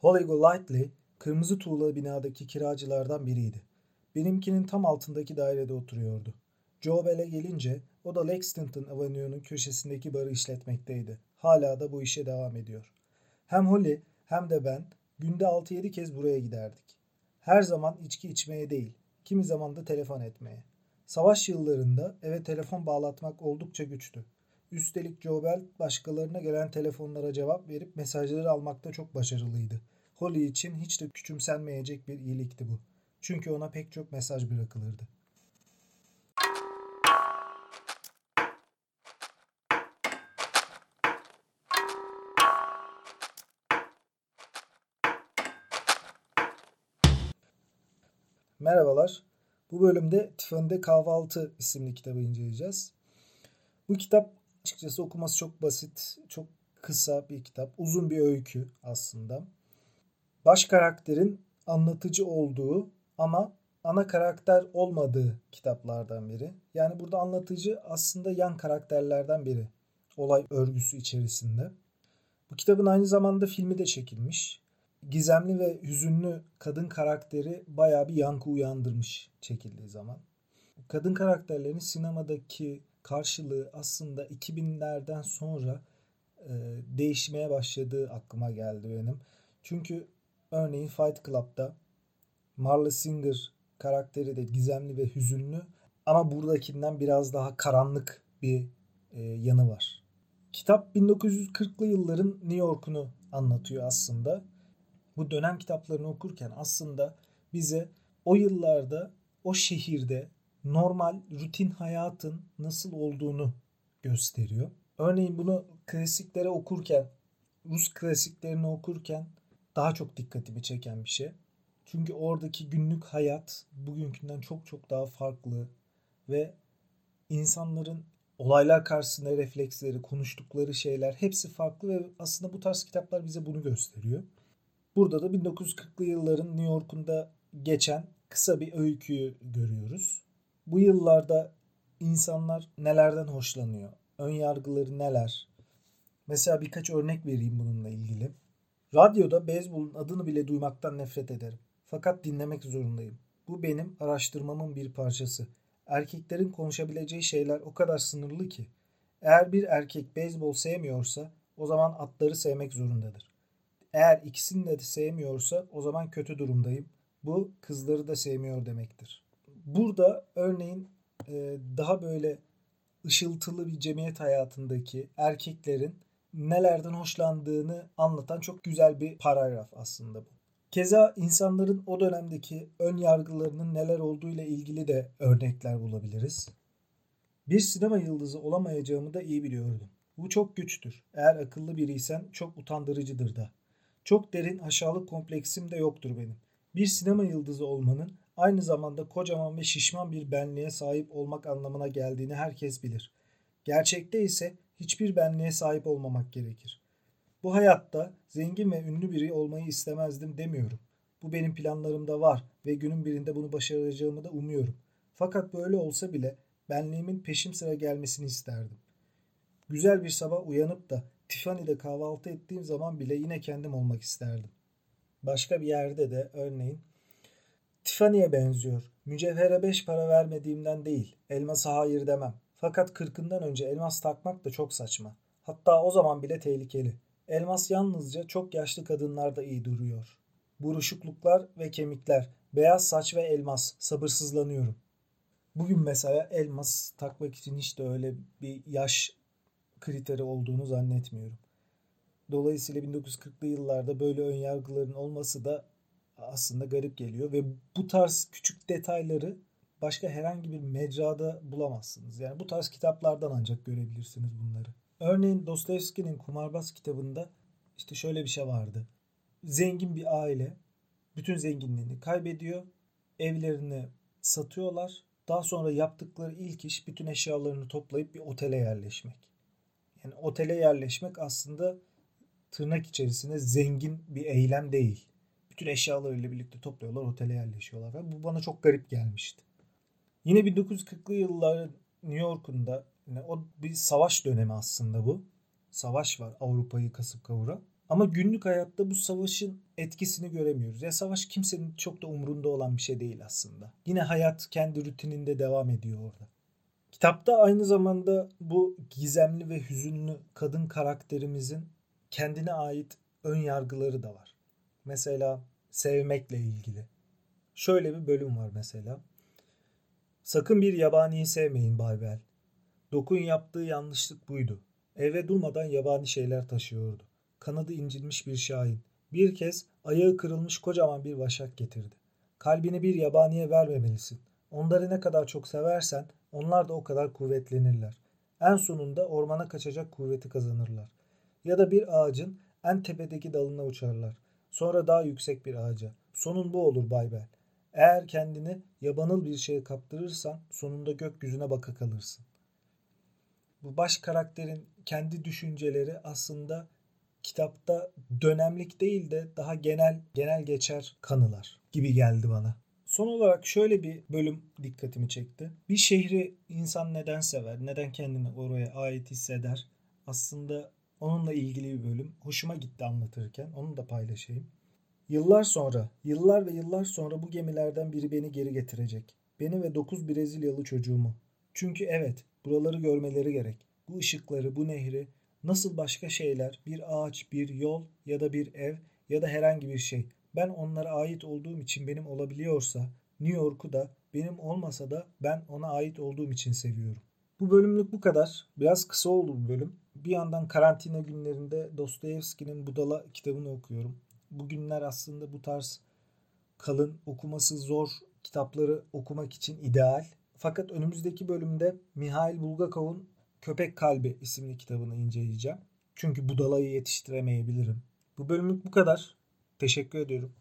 Holly Golightly kırmızı tuğla binadaki kiracılardan biriydi. Benimkinin tam altındaki dairede oturuyordu. Joe Bell'e gelince o da Lexington Avenue'nun köşesindeki barı işletmekteydi. Hala da bu işe devam ediyor. Hem Holly hem de ben günde 6-7 kez buraya giderdik. Her zaman içki içmeye değil, kimi zaman da telefon etmeye. Savaş yıllarında eve telefon bağlatmak oldukça güçtü. Üstelik Joe Bell başkalarına gelen telefonlara cevap verip mesajları almakta çok başarılıydı. Holly için hiç de küçümsenmeyecek bir iyilikti bu. Çünkü ona pek çok mesaj bırakılırdı. Merhabalar. Bu bölümde Tiffany'de Kahvaltı isimli kitabı inceleyeceğiz. Bu kitap açıkçası okuması çok basit, çok kısa bir kitap. Uzun bir öykü aslında. Baş karakterin anlatıcı olduğu ama ana karakter olmadığı kitaplardan biri. Yani burada anlatıcı aslında yan karakterlerden biri. Olay örgüsü içerisinde. Bu kitabın aynı zamanda filmi de çekilmiş gizemli ve hüzünlü kadın karakteri bayağı bir yankı uyandırmış çekildiği zaman. Kadın karakterlerin sinemadaki karşılığı aslında 2000'lerden sonra e, değişmeye başladığı aklıma geldi benim. Çünkü örneğin Fight Club'da Marla Singer karakteri de gizemli ve hüzünlü ama buradakinden biraz daha karanlık bir e, yanı var. Kitap 1940'lı yılların New York'unu anlatıyor aslında bu dönem kitaplarını okurken aslında bize o yıllarda o şehirde normal rutin hayatın nasıl olduğunu gösteriyor. Örneğin bunu klasiklere okurken, Rus klasiklerini okurken daha çok dikkatimi çeken bir şey. Çünkü oradaki günlük hayat bugünkünden çok çok daha farklı ve insanların olaylar karşısında refleksleri, konuştukları şeyler hepsi farklı ve aslında bu tarz kitaplar bize bunu gösteriyor. Burada da 1940'lı yılların New York'unda geçen kısa bir öyküyü görüyoruz. Bu yıllarda insanlar nelerden hoşlanıyor? Ön yargıları neler? Mesela birkaç örnek vereyim bununla ilgili. Radyoda beyzbolun adını bile duymaktan nefret ederim. Fakat dinlemek zorundayım. Bu benim araştırmamın bir parçası. Erkeklerin konuşabileceği şeyler o kadar sınırlı ki. Eğer bir erkek beyzbol sevmiyorsa o zaman atları sevmek zorundadır. Eğer ikisini de sevmiyorsa o zaman kötü durumdayım. Bu kızları da sevmiyor demektir. Burada örneğin e, daha böyle ışıltılı bir cemiyet hayatındaki erkeklerin nelerden hoşlandığını anlatan çok güzel bir paragraf aslında bu. Keza insanların o dönemdeki ön yargılarının neler olduğu ile ilgili de örnekler bulabiliriz. Bir sinema yıldızı olamayacağımı da iyi biliyordum. Bu çok güçtür. Eğer akıllı biriysen çok utandırıcıdır da. Çok derin aşağılık kompleksim de yoktur benim. Bir sinema yıldızı olmanın aynı zamanda kocaman ve şişman bir benliğe sahip olmak anlamına geldiğini herkes bilir. Gerçekte ise hiçbir benliğe sahip olmamak gerekir. Bu hayatta zengin ve ünlü biri olmayı istemezdim demiyorum. Bu benim planlarımda var ve günün birinde bunu başaracağımı da umuyorum. Fakat böyle olsa bile benliğimin peşim sıra gelmesini isterdim. Güzel bir sabah uyanıp da Tiffany'de kahvaltı ettiğim zaman bile yine kendim olmak isterdim. Başka bir yerde de örneğin Tiffany'ye benziyor. Mücevhere beş para vermediğimden değil. Elmasa hayır demem. Fakat kırkından önce elmas takmak da çok saçma. Hatta o zaman bile tehlikeli. Elmas yalnızca çok yaşlı kadınlarda iyi duruyor. Buruşukluklar ve kemikler, beyaz saç ve elmas. Sabırsızlanıyorum. Bugün mesela elmas takmak için hiç de öyle bir yaş kriteri olduğunu zannetmiyorum. Dolayısıyla 1940'lı yıllarda böyle ön yargıların olması da aslında garip geliyor ve bu tarz küçük detayları başka herhangi bir mecrada bulamazsınız. Yani bu tarz kitaplardan ancak görebilirsiniz bunları. Örneğin Dostoyevski'nin Kumarbaz kitabında işte şöyle bir şey vardı. Zengin bir aile bütün zenginliğini kaybediyor. Evlerini satıyorlar. Daha sonra yaptıkları ilk iş bütün eşyalarını toplayıp bir otele yerleşmek. Yani otele yerleşmek aslında tırnak içerisinde zengin bir eylem değil. Bütün eşyalarıyla birlikte topluyorlar, otele yerleşiyorlar. Ve bu bana çok garip gelmişti. Yine 1940'lı yılların New York'unda yine o bir savaş dönemi aslında bu. Savaş var Avrupa'yı kasıp kavuran. Ama günlük hayatta bu savaşın etkisini göremiyoruz. Ya savaş kimsenin çok da umrunda olan bir şey değil aslında. Yine hayat kendi rutininde devam ediyor orada. Kitapta aynı zamanda bu gizemli ve hüzünlü kadın karakterimizin kendine ait ön yargıları da var. Mesela sevmekle ilgili. Şöyle bir bölüm var mesela. Sakın bir yabaniyi sevmeyin Bay Bell. Dokun yaptığı yanlışlık buydu. Eve durmadan yabani şeyler taşıyordu. Kanadı incinmiş bir şahin. Bir kez ayağı kırılmış kocaman bir vaşak getirdi. Kalbini bir yabaniye vermemelisin. Onları ne kadar çok seversen onlar da o kadar kuvvetlenirler. En sonunda ormana kaçacak kuvveti kazanırlar. Ya da bir ağacın en tepedeki dalına uçarlar. Sonra daha yüksek bir ağaca. Sonun bu olur Bay Bell. Eğer kendini yabanıl bir şeye kaptırırsan sonunda gökyüzüne baka kalırsın. Bu baş karakterin kendi düşünceleri aslında kitapta dönemlik değil de daha genel genel geçer kanılar gibi geldi bana. Son olarak şöyle bir bölüm dikkatimi çekti. Bir şehri insan neden sever, neden kendini oraya ait hisseder? Aslında onunla ilgili bir bölüm. Hoşuma gitti anlatırken. Onu da paylaşayım. Yıllar sonra, yıllar ve yıllar sonra bu gemilerden biri beni geri getirecek. Beni ve dokuz Brezilyalı çocuğumu. Çünkü evet, buraları görmeleri gerek. Bu ışıkları, bu nehri, nasıl başka şeyler, bir ağaç, bir yol ya da bir ev ya da herhangi bir şey. Ben onlara ait olduğum için benim olabiliyorsa, New York'u da benim olmasa da ben ona ait olduğum için seviyorum. Bu bölümlük bu kadar. Biraz kısa oldu bu bölüm. Bir yandan karantina günlerinde Dostoyevski'nin Budala kitabını okuyorum. Bugünler aslında bu tarz kalın, okuması zor kitapları okumak için ideal. Fakat önümüzdeki bölümde Mihail Bulgakov'un Köpek Kalbi isimli kitabını inceleyeceğim. Çünkü budalayı yetiştiremeyebilirim. Bu bölümlük bu kadar. Teşekkür ediyorum.